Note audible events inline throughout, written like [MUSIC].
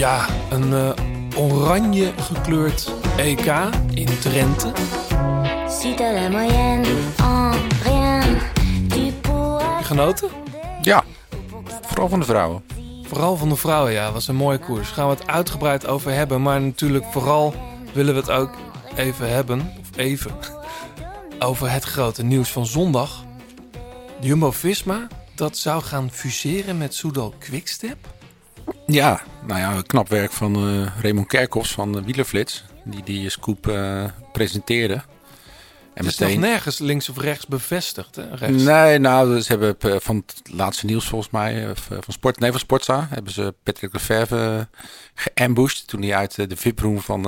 Ja, een uh, oranje gekleurd EK in Drenthe. Genoten? Ja, vooral van de vrouwen. Vooral van de vrouwen, ja. was een mooie koers. Gaan we het uitgebreid over hebben. Maar natuurlijk vooral willen we het ook even hebben, of even, [LAUGHS] over het grote nieuws van zondag. Jumbo-Visma, dat zou gaan fuseren met Soudal Quickstep. Ja, nou ja, knap werk van uh, Raymond Kerkhoffs van uh, Wielerflits. Die die scoop uh, presenteerde. En het is meteen... nog nergens links of rechts bevestigd, hè? Rechts. Nee, nou, ze hebben van het laatste nieuws volgens mij, van, Sport, nee, van Sportza, hebben ze Patrick Lefevre geambushed toen hij uit de VIP-room van,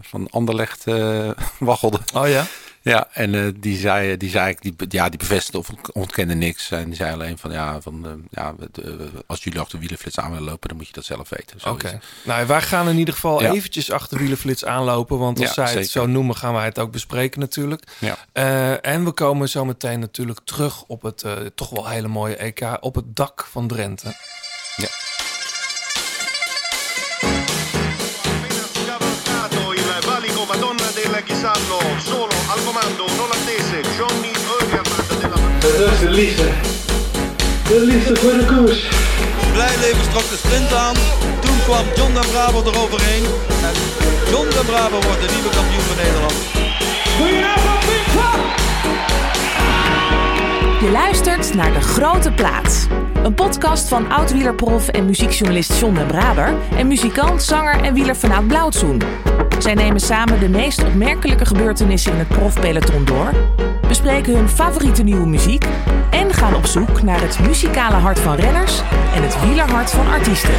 van Anderlecht [LAUGHS] waggelde. Oh ja? Ja, en uh, die zei, die zei die, ja, die bevestigde of ontkende niks. En die zei alleen van ja, van, uh, ja de, als jullie achter wielenflits aan willen lopen, dan moet je dat zelf weten. Oké. Okay. Nou, wij gaan in ieder geval ja. eventjes achter wielenflits aanlopen. Want als ja, zij zeker. het zo noemen, gaan wij het ook bespreken natuurlijk. Ja. Uh, en we komen zo meteen natuurlijk terug op het toch wel hele mooie EK op het dak van Drenthe. Ja. Comando un olandese Johnny Eugerman della Dat is de liefde. De liefde voor de koers. Blijleven trok de sprint aan. Toen kwam John de Bravo eroverheen. En John de Bravo wordt de nieuwe kampioen van Nederland. Je luistert naar De Grote Plaats. Een podcast van oud-wielerprof en muziekjournalist John de Braber... en muzikant, zanger en wieler vanuit Blauwtsoen. Zij nemen samen de meest opmerkelijke gebeurtenissen in het profpeloton door... bespreken hun favoriete nieuwe muziek... en gaan op zoek naar het muzikale hart van renners... en het wielerhart van artiesten.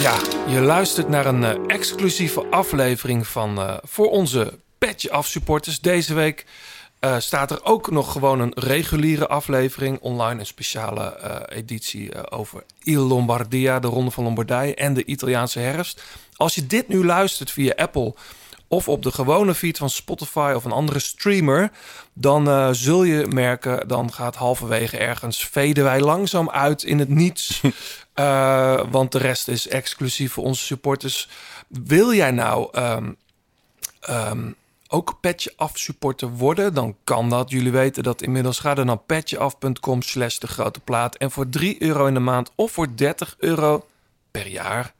Ja, je luistert naar een uh, exclusieve aflevering van uh, voor onze Petje Af supporters. Deze week uh, staat er ook nog gewoon een reguliere aflevering online. Een speciale uh, editie uh, over Il Lombardia, de Ronde van Lombardije en de Italiaanse herfst. Als je dit nu luistert via Apple of op de gewone feed van Spotify of een andere streamer, dan zul je merken, dan gaat halverwege ergens veden wij langzaam uit in het niets. [LAUGHS] want de rest is exclusief voor onze supporters. Wil jij nou um, um, ook Petje Af supporter worden, dan kan dat. Jullie weten dat inmiddels. Ga er naar petjeaf.com slash de grote plaat. En voor 3 euro in de maand of voor 30 euro per jaar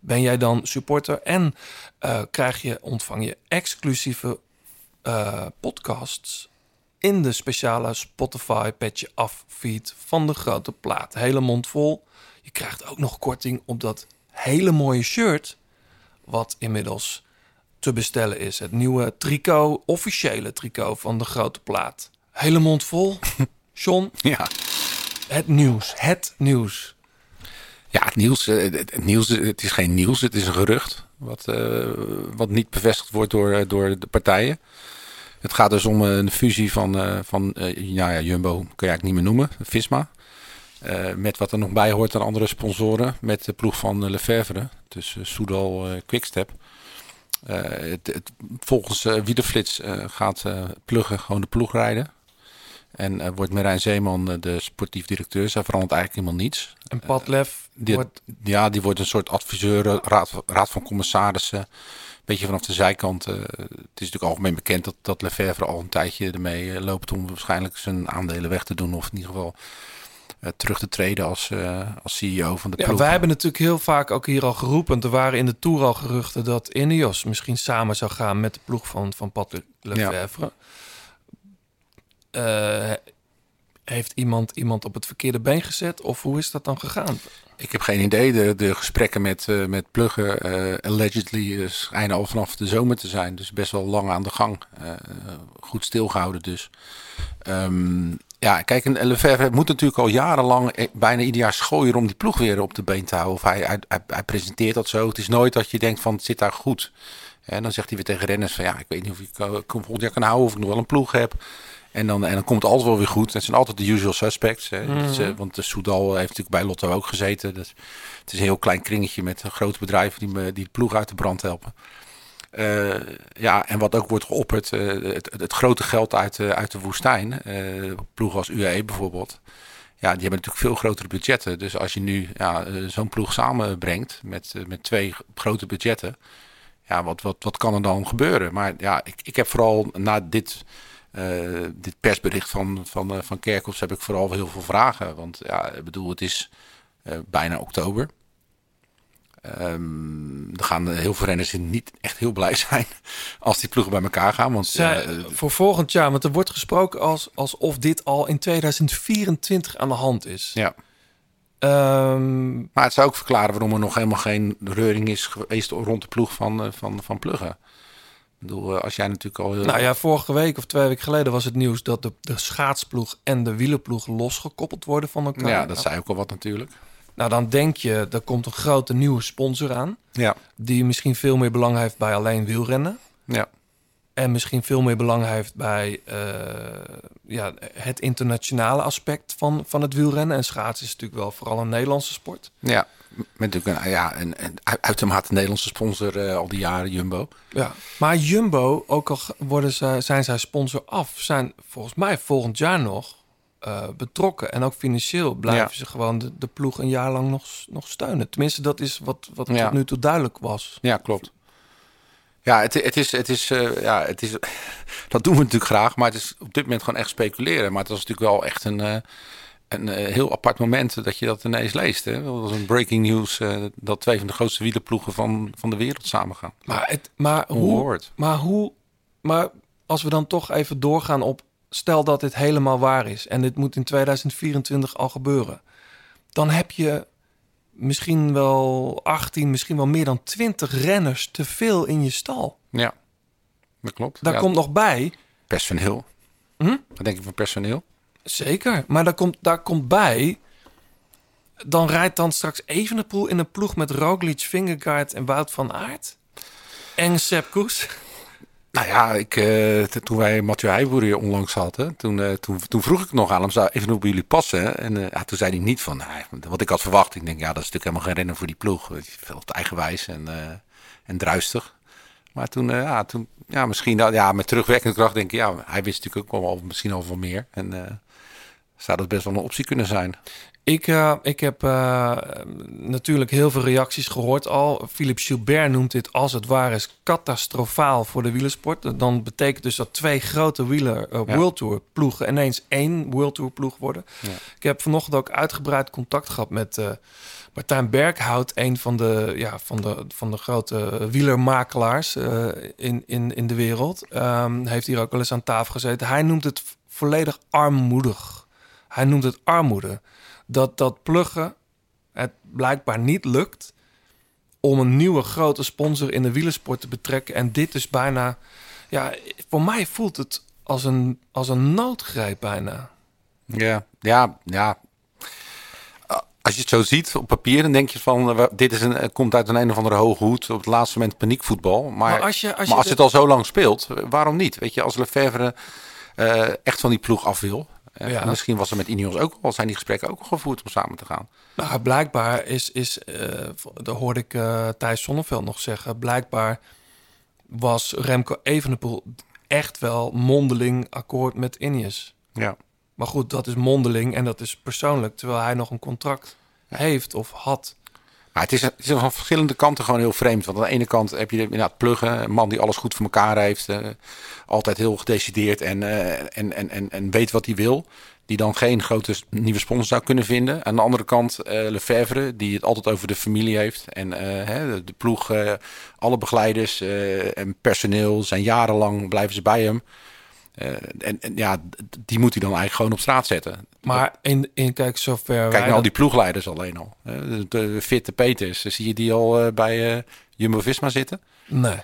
ben jij dan supporter. En uh, krijg je, ontvang je exclusieve uh, podcasts in de speciale Spotify Petje Af feed van de grote plaat. Hele mond vol. Je krijgt ook nog korting op dat hele mooie shirt. Wat inmiddels te bestellen is. Het nieuwe tricot, officiële tricot van de grote plaat. Hele mond vol. [LAUGHS] John? Ja. Het nieuws. Het nieuws. Ja, het nieuws, eh, het nieuws. Het is geen nieuws, het is een gerucht. Wat, uh, wat niet bevestigd wordt door, eh, door de partijen. Het gaat dus om een fusie van, uh, van uh, ja, ja, Jumbo, kun je eigenlijk niet meer noemen, Visma. Met wat er nog bij hoort aan andere sponsoren. Met de ploeg van Lefevre. Dus Soudal Quickstep. Eh, het, het, volgens uh, Wiedeflits uh, gaat Pluggen gewoon de ploeg rijden. En wordt Marijn Zeeman de sportief directeur. Zij verandert eigenlijk helemaal niets. En Patlef wordt... Ja, die wordt een soort adviseur, raad, raad van commissarissen. Een beetje vanaf de zijkant. het is natuurlijk algemeen bekend dat, dat Lefevre al een tijdje ermee loopt om waarschijnlijk zijn aandelen weg te doen. Of in ieder geval terug te treden als, uh, als CEO van de ja, Wij hebben natuurlijk heel vaak ook hier al geroepen. Er waren in de Tour al geruchten dat Ineos misschien samen zou gaan met de ploeg van, van Patrick Lefevre. Ja. Uh, heeft iemand iemand op het verkeerde been gezet? Of hoe is dat dan gegaan? Ik heb geen idee. De, de gesprekken met, uh, met Pluggen uh, allegedly schijnen al vanaf de zomer te zijn. Dus best wel lang aan de gang. Goed stilgehouden dus. Um, ja, kijk, een Lefebvre moet natuurlijk al jarenlang eh, bijna ieder jaar schooien om die ploeg weer op de been te houden. Of hij, hij, hij, presenteert dat zo. Het is nooit dat je denkt van, het zit daar goed. En dan zegt hij weer tegen renners van, ja, ik weet niet of ik uh, volgend jaar kan houden of ik nog wel een ploeg heb. En dan, en dan komt het altijd wel weer goed. Het zijn altijd de usual suspects. Hè. Mm -hmm. want de Soudal heeft natuurlijk bij Lotto ook gezeten. Dus het is een heel klein kringetje met grote bedrijven die, die de ploeg uit de brand helpen. Uh, ja, en wat ook wordt geopperd, uh, het, het, grote geld uit, uh, uit de woestijn, ploegen als UAE bijvoorbeeld. ja, die hebben natuurlijk veel grotere budgetten. Dus als je nu ja, eh, zo'n ploeg samenbrengt met, eh, met twee grote budgetten, ja, wat, wat, wat kan er dan gebeuren? Maar ja, ik, ik heb vooral na dit, eh, dit persbericht van, van, van Kerkhoffs heb ik vooral heel veel vragen. Want ja, ik bedoel, het is bijna oktober. Um, er gaan heel veel renners niet echt heel blij [LAUGHS] zijn als die ploegen bij elkaar gaan. Want, Zij, uh, voor volgend jaar, want er wordt gesproken als, alsof dit al in 2024 aan de hand is. Ja. Um, maar het zou ook verklaren waarom er nog helemaal geen reuring is geweest rond de ploeg van, uh, van, van Pluggen. Ik bedoel, als jij natuurlijk al... Nou ja, vorige week of twee weken geleden was het nieuws dat de, de schaatsploeg en de wielerploeg losgekoppeld worden van elkaar. Ja, dat zei ook al wat natuurlijk. Nou, dan denk je, er komt een grote nieuwe sponsor aan. Ja. Die misschien veel meer belang heeft bij alleen wielrennen. Ja. En misschien veel meer belang heeft bij uh, ja, het internationale aspect van, van het wielrennen. En schaatsen is natuurlijk wel vooral een Nederlandse sport. Ja, met natuurlijk een, ja, een, een uitermate Nederlandse sponsor uh, al die jaren, Jumbo. Ja, maar Jumbo, ook al worden ze, zijn zij sponsor af, zijn volgens mij volgend jaar nog uh, betrokken. En ook financieel blijven ja. ze gewoon de, de, ploeg een jaar lang nog, nog steunen. Tenminste, dat is wat, wat ja. tot nu toe duidelijk was. Ja, klopt. Ja, het, het is, het is, uh, ja, het is, [LAUGHS] dat doen we natuurlijk graag, maar het is op dit moment gewoon echt speculeren. Maar het was natuurlijk wel echt een, uh, een heel apart moment dat je dat ineens leest. Hè? Dat was een breaking news dat twee van de grootste wielerploegen van, van de wereld samen gaan. Maar, het, maar, hoe, maar hoe, maar als we dan toch even doorgaan op stel dat dit helemaal waar is en dit moet in 2024 al gebeuren, dan heb je misschien wel 18, misschien wel meer dan 20 renners te veel in je stal. Ja, dat klopt. Daar ja, komt nog bij. Personeel. Hm? Wat denk je van personeel? Zeker, maar daar komt, daar komt bij. Dan rijdt dan straks Evenepoel in een ploeg met Roglic, Vingegaard en Wout van Aert. En Sepp Koes. Nou ja, ik, uh, toen wij Mathieu Heijboer hier onlangs hadden, toen, uh, toen, toen vroeg ik nog aan hem, zou even op jullie passen? En uh, ja, toen zei hij niet van, nou, wat ik had verwacht. Ik denk, ja, dat is natuurlijk helemaal geen rennen voor die ploeg. Veel te eigenwijs en, en druistig. Maar toen, ja, toen, ja, misschien, ja, met terugwerkende kracht denk ik, ja, hij wist natuurlijk ook wel misschien al veel meer. En zou dat best wel een optie kunnen zijn. Ik, uh, ik heb uh, natuurlijk heel veel reacties gehoord al. Philippe Gilbert noemt dit als het ware is catastrofaal voor de wielersport. Dan betekent dus dat twee grote wieler uh, ja. World Tour ploegen ineens één World Tour ploeg worden. Ja. Ik heb vanochtend ook uitgebreid contact gehad met Martijn Berghout, een van de, ja, van de, van de grote wielermakelaars in, in, in de wereld. Um, heeft hier ook wel eens aan tafel gezeten. Hij noemt het volledig armoedig. Hij noemt het armoede dat dat pluggen het blijkbaar niet lukt om een nieuwe grote sponsor in de wielersport te betrekken. En dit is bijna, ja, voor mij voelt het als een, als een noodgreep bijna. Ja, ja, ja. Als je het zo ziet op papier, dan denk je van dit is een, komt uit een een of andere hoge hoed op het laatste moment paniekvoetbal. Maar, maar als, je, als, maar je als het al zo lang speelt, waarom niet? Weet je, als Lefevre uh, echt van die ploeg af wil, ja. Misschien was er met Ineos ook al, zijn die gesprekken ook al gevoerd om samen te gaan. Nou, blijkbaar is, is uh, dat hoorde ik uh, Thijs Sonneveld nog zeggen, blijkbaar was Remco Evenepoel echt wel mondeling akkoord met Ineos. Ja. Maar goed, dat is mondeling en dat is persoonlijk, terwijl hij nog een contract heeft of had. Het is, van verschillende kanten gewoon heel vreemd. Want aan de ene kant heb je inderdaad pluggen, een man die alles goed voor elkaar heeft, uh, altijd heel gedecideerd en, uh, en, en, en, en weet wat hij wil. Die dan geen grote nieuwe sponsor zou kunnen vinden. Aan de andere kant uh, Lefevre, die het altijd over de familie heeft. En hè, de ploeg, alle begeleiders en personeel zijn jarenlang blijven ze bij hem. Uh, en, en, ja, die moet hij dan eigenlijk gewoon op straat zetten. Maar in, in kijk, zover. Kijk naar al die ploegleiders alleen al. De, de fitte Peters, zie je die al uh, bij uh, Jumbo Visma zitten? Nee.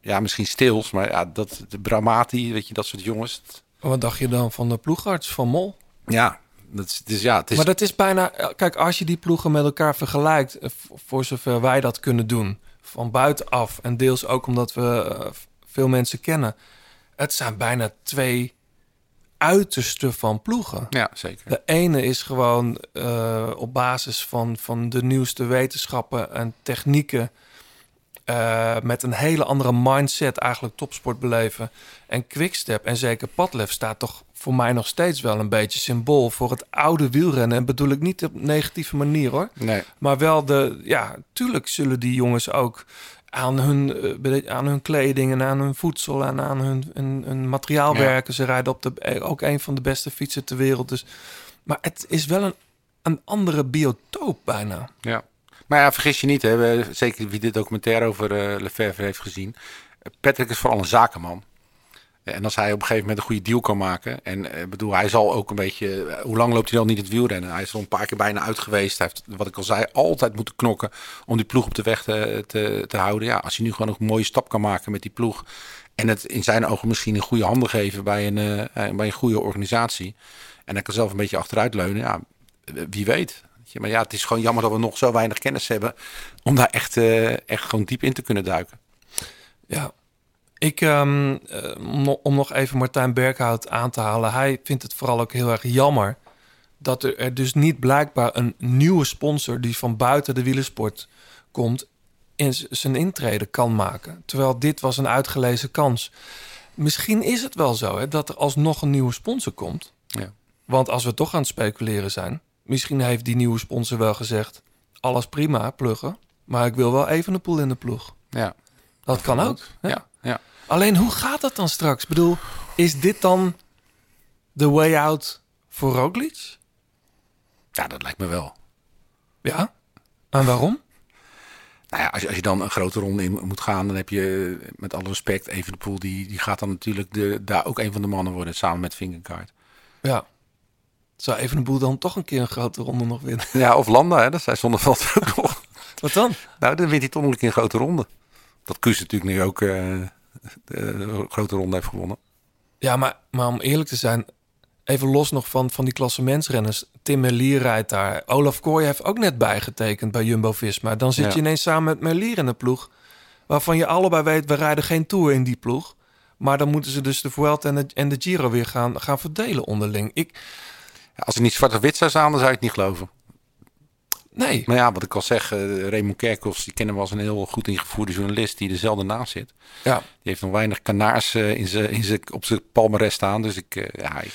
Ja, misschien Stils, maar ja, dat, de Bramati, weet je, dat soort jongens. Wat dacht je dan van de ploegarts van Mol? Ja, dat is, dus ja, het is... Maar dat is bijna. Kijk, als je die ploegen met elkaar vergelijkt, voor zover wij dat kunnen doen, van buitenaf en deels ook omdat we veel mensen kennen het zijn bijna twee uitersten van ploegen. Ja, zeker. De ene is gewoon uh, op basis van, van de nieuwste wetenschappen en technieken eh, met een hele andere mindset eigenlijk topsport beleven. En Quickstep en zeker Padlef staat toch voor mij nog steeds wel een beetje symbool voor het oude wielrennen. En bedoel ik niet op negatieve manier hoor. Nee. Maar wel de, ja, tuurlijk zullen die jongens ook aan hun, eh, aan hun kleding en aan hun voedsel en aan hun, hun, hun materiaal Ja. werken. Ze rijden op de, eh, ook een van de beste fietsen ter wereld. Dus, maar het is wel een, een andere biotoop bijna. Ja. Maar ja, vergis je niet, hè, zeker wie dit documentaire over Lefebvre heeft gezien. Patrick is vooral een zakenman. En als hij op een gegeven moment een goede deal kan maken. En eh, bedoel, hij zal ook een beetje. eh, Hoe lang loopt hij dan niet het wielrennen? Hij is al een paar keer bijna uit geweest. Hij heeft, wat ik al zei, altijd moeten knokken om die ploeg op de weg te, te, te houden. Ja, als hij nu gewoon een mooie stap kan maken met die ploeg. En het in zijn ogen misschien in goede handen geven bij een, eh, bij een goede organisatie. En hij kan zelf een beetje achteruit leunen. Ja, wie weet. Maar ja, het is gewoon jammer dat we nog zo weinig kennis hebben. om daar echt, eh, echt gewoon diep in te kunnen duiken. Ja. Ik, ehm, eh, om no- om nog even Martijn Berghout aan te halen. Hij vindt het vooral ook heel erg jammer dat er, er dus niet blijkbaar een nieuwe sponsor die van buiten de wielersport komt in zijn intrede kan maken. Terwijl dit was een uitgelezen kans. Misschien is het wel zo hè, dat er alsnog een nieuwe sponsor komt. Ja. Want als we toch aan het speculeren zijn, misschien heeft die nieuwe sponsor wel gezegd: alles prima, pluggen. Maar ik wil wel even een poel in de ploeg. Ja, Dat kan ook. hè? ja, ja. Alleen hoe gaat dat dan straks? Ik bedoel, is dit dan de way out voor Roglic? ja, dat lijkt me wel. Ja. En waarom? Nou ja, als je, als je dan een grote ronde in moet gaan, dan heb je met alle respect even de pool. Die, die gaat dan natuurlijk de, daar ook een van de mannen worden samen met Fingerkaart. Ja. Zou even een boel dan toch een keer een grote ronde nog winnen? Ja, of Landa, hè, dat zei Zonneveld ook nog. Wat dan? Nou, dan wint hij toch nog een keer een grote ronde. Dat Kuus natuurlijk nu ook eh, de grote ronde heeft gewonnen. Ja, maar, maar om eerlijk te zijn, even los nog van, van die klassementsrenners. Tim Merlier rijdt daar. Olaf Kooi heeft ook net bijgetekend bij Jumbo-Visma. Dan zit Ja. je ineens samen met Merlier in een ploeg... waarvan je allebei weet, we rijden geen Tour in die ploeg. Maar dan moeten ze dus de Vuelta en de, en de Giro weer gaan, gaan verdelen onderling. Ik, Ja, als het niet zwart of wit zou staan, dan zou je het niet geloven. Nee, Maar ja, wat ik al zeg, eh Raymond Kerkhoffs, die kennen we als een heel goed ingevoerde journalist die dezelfde naast zit. ja. Die heeft nog weinig kanaars eh, in zijn, in zijn, op zijn palmarès staan. Dus ik, eh, ja, ik,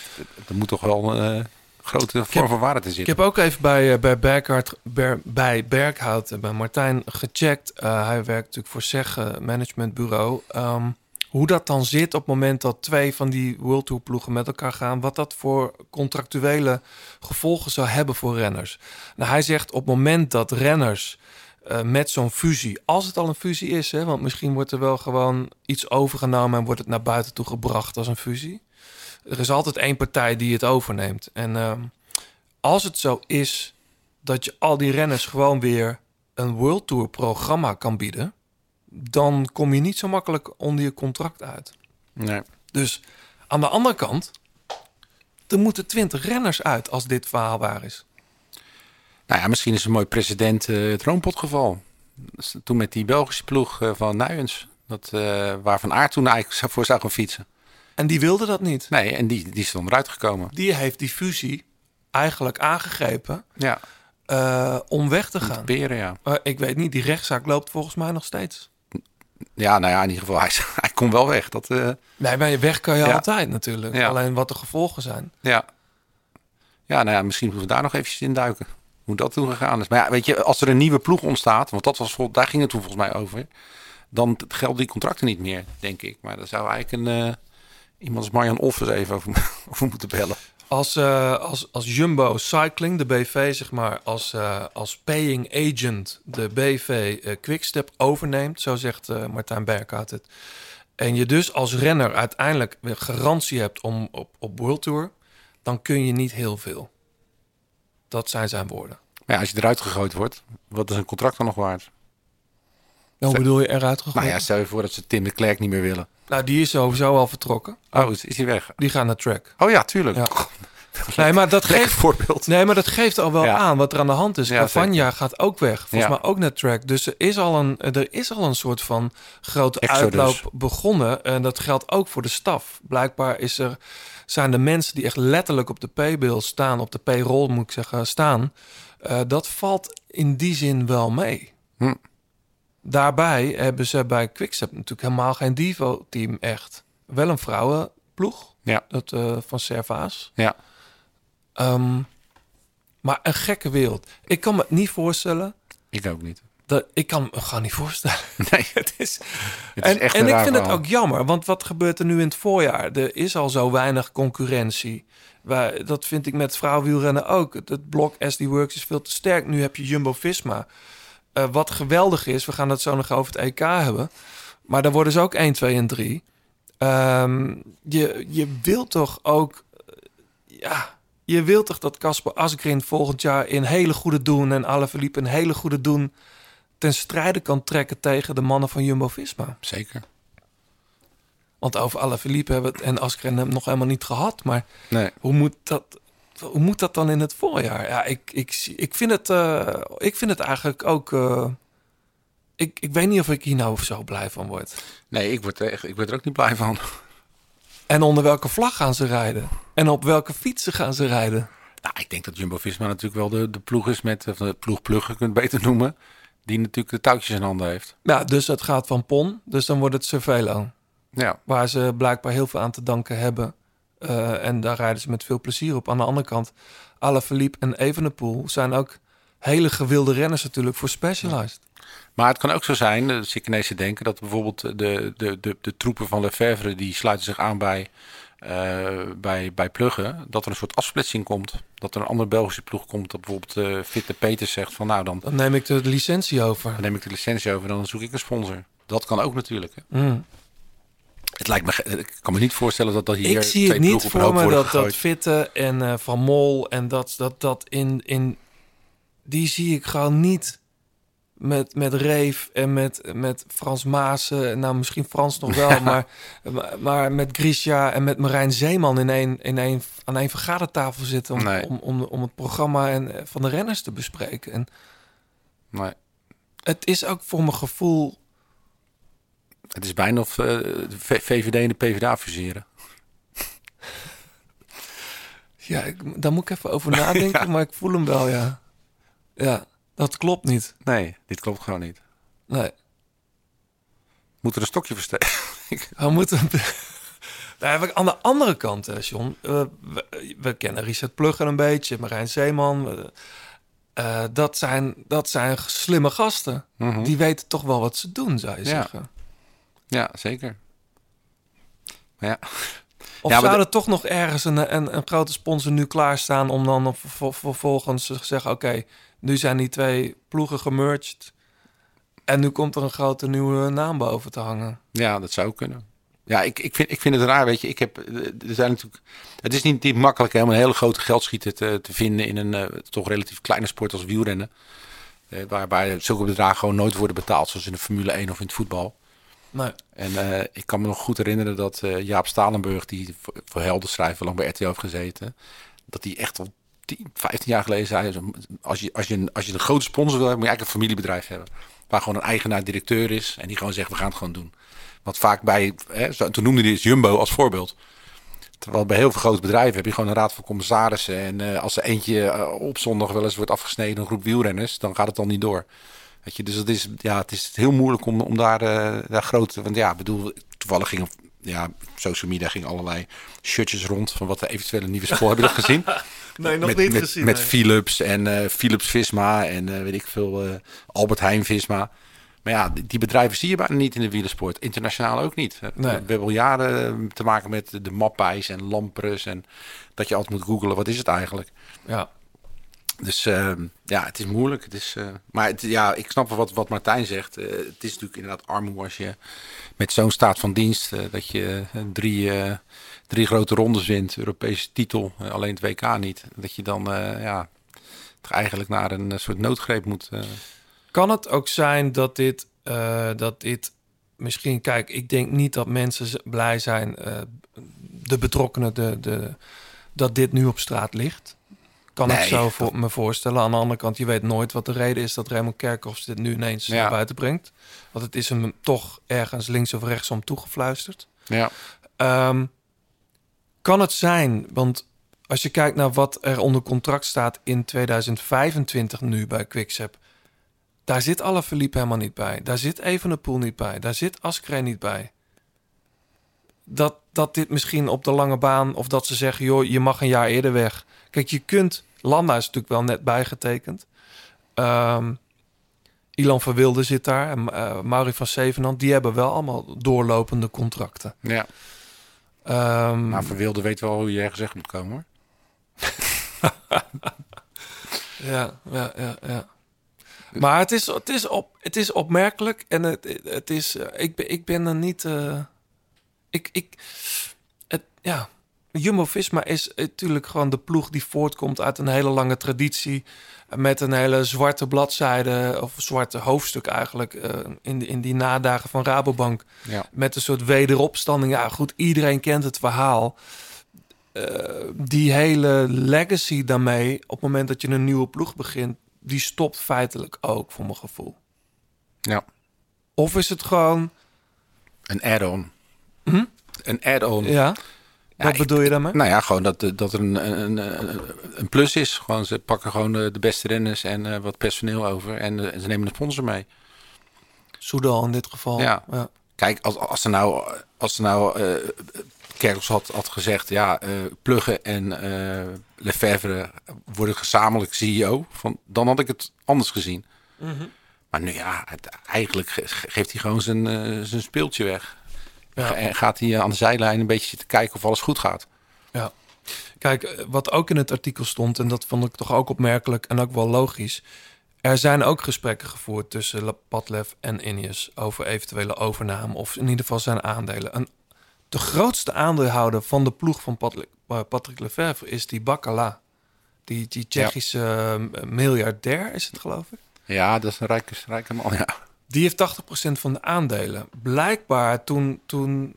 er moet toch wel een grote vorm van waarde Ik zitten. heb ook even bij, bij, Berghout, Ber- bij Berghout en bij Martijn gecheckt. Hij werkt natuurlijk voor eh, Managementbureau. Ehm, hoe dat dan zit op het moment dat twee van die World Tour ploegen met elkaar gaan. Wat dat voor contractuele gevolgen zou hebben voor renners. Nou, hij zegt op het moment dat renners eh, met zo'n fusie, als het al een fusie is, hè, want misschien wordt er wel gewoon iets overgenomen en wordt het naar buiten toe gebracht als een fusie. Er is altijd één partij die het overneemt. En ehm, als het zo is dat je al die renners gewoon weer een World Tour programma kan bieden, dan kom je niet zo makkelijk onder je contract uit. Nee. Dus aan de andere kant, er moeten twintig renners uit als dit verhaal waar is. Nou ja, misschien is een mooi precedent eh, het Roompotgeval. Toen met die Belgische ploeg eh, van Nuyens. Dat, eh, waar Van Aert toen eigenlijk [LAUGHS] voor zou gaan fietsen. En die wilde dat niet. Nee, en die, die is dan eruit gekomen. Die heeft die fusie eigenlijk aangegrepen Ja, om weg te gaan. peren, ja. Ik weet niet, die rechtszaak loopt volgens mij nog steeds. Ja, nou ja, in ieder geval, hij, [LAUGHS] hij kon wel weg. Dat, eh, Nee, maar je weg kan je Ja. altijd natuurlijk. Ja. Alleen wat de gevolgen zijn. ja. Ja, nou ja, misschien moeten we daar nog eventjes in duiken. Hoe dat toen gegaan is. Maar ja, weet je, als er een nieuwe ploeg ontstaat, want dat was, vol- daar ging het toen volgens mij over. Dan gelden die contracten niet meer, denk ik. Maar daar zou eigenlijk een, eh, iemand als Marjan Offers even over, [LAUGHS] over moeten bellen. Als, eh, als, als Jumbo Cycling, de BV, zeg maar, als, eh, als paying agent de BV eh, Quickstep overneemt, zo zegt Martijn Berghout het. En je dus als renner uiteindelijk weer garantie hebt om op, op World Tour, dan kun je niet heel veel. Dat zijn zijn woorden. Als je eruit gegooid wordt, wat is een contract dan nog waard? Hoe bedoel je eruit gegooid? Nou ja, stel je voor dat ze Tim de Klerk niet meer willen. Nou, die is sowieso al vertrokken. Oh, is, is hij weg? Die gaan naar track. Oh ja, tuurlijk. Ja. [LAUGHS] Nee, maar dat geeft, voorbeeld. Nee, maar dat geeft al wel Ja. aan wat er aan de hand is. Ja, Cavagna gaat ook weg. Volgens Ja. mij ook naar track. Dus er is, al een, er is al een soort van grote Exodus. uitloop begonnen. En dat geldt ook voor de staf. Blijkbaar is er, zijn de mensen die echt letterlijk op de paybill staan, op de payroll moet ik zeggen, staan. eh, dat valt in die zin wel mee. Hm. Daarbij hebben ze bij Quickstep natuurlijk helemaal geen Divo-team echt. Wel een vrouwenploeg, Ja. dat, eh, van Servaas. Ja. Ehm, maar een gekke wereld. Ik kan me het niet voorstellen. Ik ook niet. Dat, ik kan me gewoon niet voorstellen. [LAUGHS] Nee, [LAUGHS] Het is, het is en echt en ik vind het ook jammer, want wat gebeurt er nu in het voorjaar? Er is al zo weinig concurrentie. Wij, dat vind ik met vrouwenwielrennen ook. Het, het blok SD Works is veel te sterk. Nu heb je Jumbo-Visma. Eh, wat geweldig is, we gaan het zo nog over het EK hebben. Maar daar worden ze ook 1, 2 en 3. Ehm, je, je wilt toch ook... eh, Ja, je wilt toch dat Casper Asgreen volgend jaar in hele goede doen... en Alaphilippe in hele goede doen... ten strijde kan trekken tegen de mannen van Jumbo-Visma. Zeker. Want over Alaphilippe hebben we het en Asgreen hebben nog helemaal niet gehad. Maar Nee. hoe moet dat, hoe moet dat dan in het voorjaar? Ja, ik, ik, ik, vind, het, eh, ik vind het eigenlijk ook... eh, ik, ik weet niet of ik hier nou zo blij van word. Nee, ik word, er ik word er ook niet blij van. En onder welke vlag gaan ze rijden? En op welke fietsen gaan ze rijden? Nou, ik denk dat Jumbo-Visma natuurlijk wel de, de ploeg is met... Of de ploeg-plugger, kunt het beter noemen. Die natuurlijk de touwtjes in handen heeft. Ja, dus het gaat van Pon. Dus dan wordt het Cervelo. Ja, Waar ze blijkbaar heel veel aan te danken hebben. Eh, en daar rijden ze met veel plezier op. Aan de andere kant, Alaphilippe en Evenepoel zijn ook hele gewilde renners natuurlijk voor Specialized. Maar het kan ook zo zijn, dat ik ineens te denken, dat bijvoorbeeld de, de, de, de troepen van Lefebvre, die sluiten zich aan bij, eh, bij, bij Pluggen, dat er een soort afsplitsing komt. Dat er een andere Belgische ploeg komt, dat bijvoorbeeld eh Fitte Peters zegt van nou, dan, Dan neem ik de licentie over. dan neem ik de licentie over en dan zoek ik een sponsor. Dat kan ook natuurlijk. Hè. Mm. Het lijkt me, ik kan me niet voorstellen dat dat hier Ik zie het niet voor me dat, dat. Fitte en eh, Van Mol en dat, dat, dat in, in... Die zie ik gewoon niet met, met Reef en met, met Frans Maassen. Nou, misschien Frans nog wel, [LAUGHS] maar, maar, maar met Grisha en met Marijn Zeeman in één, in één, aan één vergadertafel zitten... om, Nee. om, om, om het programma en, eh, van de renners te bespreken. En Nee, het is ook voor mijn gevoel... het is bijna of eh, de V- VVD en de PvdA fuseren. [LAUGHS] Ja, ik, daar moet ik even over [LAUGHS] nadenken, maar ik voel hem wel, ja. Ja, dat klopt niet. Nee, dit klopt gewoon niet. Nee. Moet er een stokje versteken? [LAUGHS] We moeten. Ik aan de andere kant, John. Eh, we, we kennen Richard Plugger een beetje, Marijn Zeeman. eh, eh, dat, zijn, dat zijn slimme gasten. Mhm. Die weten toch wel wat ze doen, zou je Ja. zeggen. Ja, zeker. Maar ja, Of [LAUGHS] Ja, maar zou er toch nog ergens een, een, een grote sponsor nu klaarstaan om dan ver- vervolgens te zeggen: Oké, nu zijn die twee ploegen gemerged. En nu komt er een grote nieuwe naam boven te hangen. ja, dat zou kunnen. Ja, ik, ik, vind, ik vind het raar, weet je. Ik heb, er zijn natuurlijk, het is niet, niet makkelijk hè, om een hele grote geldschieter te, te vinden in een eh, toch relatief kleine sport als wielrennen. Eh, waarbij zulke bedragen gewoon nooit worden betaald, zoals in de Formule 1 of in het voetbal. En eh, ik kan me nog goed herinneren dat eh, Jaap Stalenburg, die voor, voor Helden schrijven, lang bij RTL heeft gezeten, dat hij echt al 10, 15 jaar geleden zei, als je, als, je, een- als je een grote sponsor wil moet je eigenlijk een familiebedrijf hebben. Waar gewoon een eigenaar directeur is en die gewoon zegt, we gaan het gewoon doen. Want vaak bij, hè, toen noemde hij Jumbo als voorbeeld. Terwijl bij heel veel grote bedrijven heb je gewoon een raad van commissarissen. En eh, als er eentje op zondag wel eens wordt afgesneden, een groep wielrenners, dan gaat het dan niet door. Weet je, dus het is, ja, het is heel moeilijk om, om daar, eh, daar groot... Want ja, ik bedoel, toevallig ging ja, social media ging allerlei shirtjes rond van wat de eventuele nieuwe sport. Heb je dat gezien? [LAUGHS] Nee, met, met, Met Philips en eh, Philips Visma en eh, weet ik veel, Albert Heijn Visma. Maar ja, die, die bedrijven zie je bijna niet in de wielersport. Internationaal ook niet. Nee. We hebben al jaren te maken met de Mappijs en Lampres. En dat je altijd moet googelen, wat is het eigenlijk? Ja. Dus eh, ja, het is moeilijk. Het is, eh, maar ja, ik snap wat, wat Martijn zegt. Eh, het is natuurlijk inderdaad armoe als je met zo'n staat van dienst... eh, dat je drie, drie grote rondes wint, Europese titel, alleen het WK niet. Dat je dan ja, eigenlijk naar een soort noodgreep moet... Kan het ook zijn dat dit, dat dit misschien, kijk, ik denk niet dat mensen blij zijn, de betrokkenen, de, de, dat dit nu op straat ligt. Kan ik zo voor me voorstellen. Aan de andere kant, je weet nooit wat de reden is dat Raymond Kerkhoffs dit nu ineens Ja. naar buiten brengt. Want het is hem toch ergens links of rechtsom toegefluisterd. ja. Ehm, kan het zijn, want als je kijkt naar wat er onder contract staat in 2025 nu bij Quickstep, Daar zit Alaphilippe helemaal niet bij. Daar zit Evenepoel niet bij. Daar zit Askreen niet bij. Dat, dat dit misschien op de lange baan... of dat ze zeggen, joh, je mag een jaar eerder weg. Kijk, je kunt... Landa is natuurlijk wel net bijgetekend. Ehm Ilan Verwilde zit daar. En uh, Mauri van Zevenand. Die hebben wel allemaal doorlopende contracten. Ja. Ehm, Maar Verwilde weet wel hoe je ergens weg moet komen hoor. [LAUGHS] Ja, ja, ja, ja. Maar het is, het is, op, het is opmerkelijk en het, het is, eh, ik, ben, ik ben er niet, eh, ik, ik, het, ja, Jumbo-Visma is natuurlijk gewoon de ploeg die voortkomt uit een hele lange traditie met een hele zwarte bladzijde of zwarte hoofdstuk eigenlijk eh, in, in die nadagen van Rabobank Ja. met een soort wederopstanding. Ja, goed, iedereen kent het verhaal. Eh, die hele legacy daarmee, op het moment dat je een nieuwe ploeg begint, die stopt feitelijk ook, voor mijn gevoel. Ja. Of is het gewoon, Een add-on. Hm? Een add-on. ja, wat bedoel je daarmee? Nou ja, gewoon dat, dat er een, een, een, plus is. Gewoon, ze pakken gewoon de, beste renners en eh, wat personeel over. En eh, ze nemen een sponsor mee. Soudal in dit geval. Ja. ja. Kijk, als, als ze nou, als ze nou eh Kerkels had, had gezegd... ja, eh Pluggen en eh Lefevre worden gezamenlijk CEO... Van, dan had ik het anders gezien. Maar nu ja, het, eigenlijk ge- geeft hij gewoon zijn, eh, zijn speeltje weg. Ja. En gaat hij aan de zijlijn een beetje te kijken of alles goed gaat. Ja. Kijk, eh, wat ook in het artikel stond, en dat vond ik toch ook opmerkelijk en ook wel logisch. Er zijn ook gesprekken gevoerd tussen Padlef en Ineos over eventuele overname, of in ieder geval zijn aandelen. En de grootste aandeelhouder van de ploeg van Patrick, eh, Patrick Lefevre is die Bacala. Die, die Tsjechische eh, miljardair is het, geloof ik. Ja, dat is een rijke, rijke man, ja. Die heeft 80% van de aandelen. Blijkbaar toen, toen,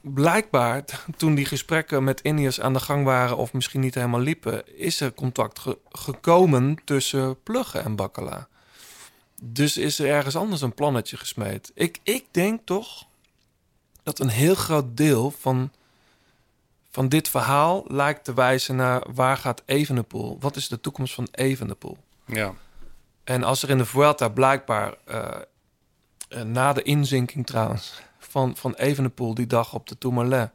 blijkbaar [LAUGHS] toen die gesprekken met Ineos aan de gang waren... of misschien niet helemaal liepen... is er contact ge- gekomen tussen Pluggen en Bakkala. Dus is er ergens anders een plannetje gesmeed. Ik, ik denk toch dat een heel groot deel van, van dit verhaal... lijkt te wijzen naar waar gaat Evenepoel? Wat is de toekomst van Evenepoel? Ja, En als er in de Vuelta blijkbaar eh, eh, na de inzinking trouwens van, van Evenepoel die dag op de Tourmalet,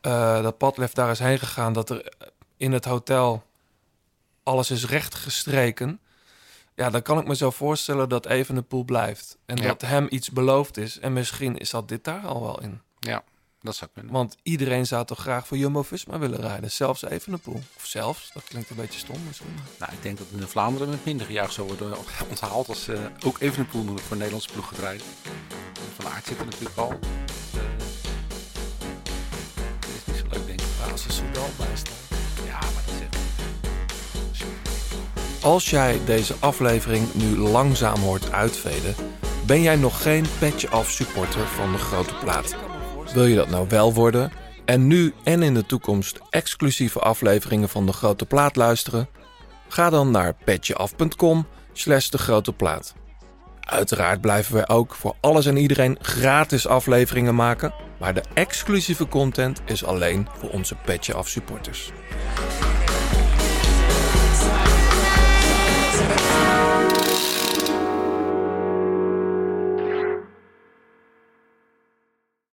eh dat Padlef daar is heen gegaan, dat er in het hotel alles is rechtgestreken. Ja, dan kan ik me zo voorstellen dat Evenepoel blijft. En Ja. dat hem iets beloofd is. En misschien is dat dit daar al wel in. ja, dat zou kunnen. Want iedereen zou toch graag voor Jumbo-Visma willen rijden. Zelfs Evenepoel. Of zelfs, dat klinkt een beetje stom misschien. Nou, ik denk dat in Vlaanderen met minder gejuich zou worden onthaald als eh, ook Evenepoel voor een Nederlandse ploeg gaat rijden. Van Aert zit er natuurlijk al. Dat is niet zo leuk, denk ik. Ja, als er Soudal bij staat. Ja, maar dat is echt... Als jij deze aflevering nu langzaam hoort uitveden, ben jij nog geen petje af supporter van de grote plaat. Wil je dat nou wel worden en nu en in de toekomst exclusieve afleveringen van de grote plaat luisteren? Ga dan naar petjeaf.com slash de grote plaat. Uiteraard blijven wij ook voor alles en iedereen gratis afleveringen maken, maar de exclusieve content is alleen voor onze Petje Af supporters.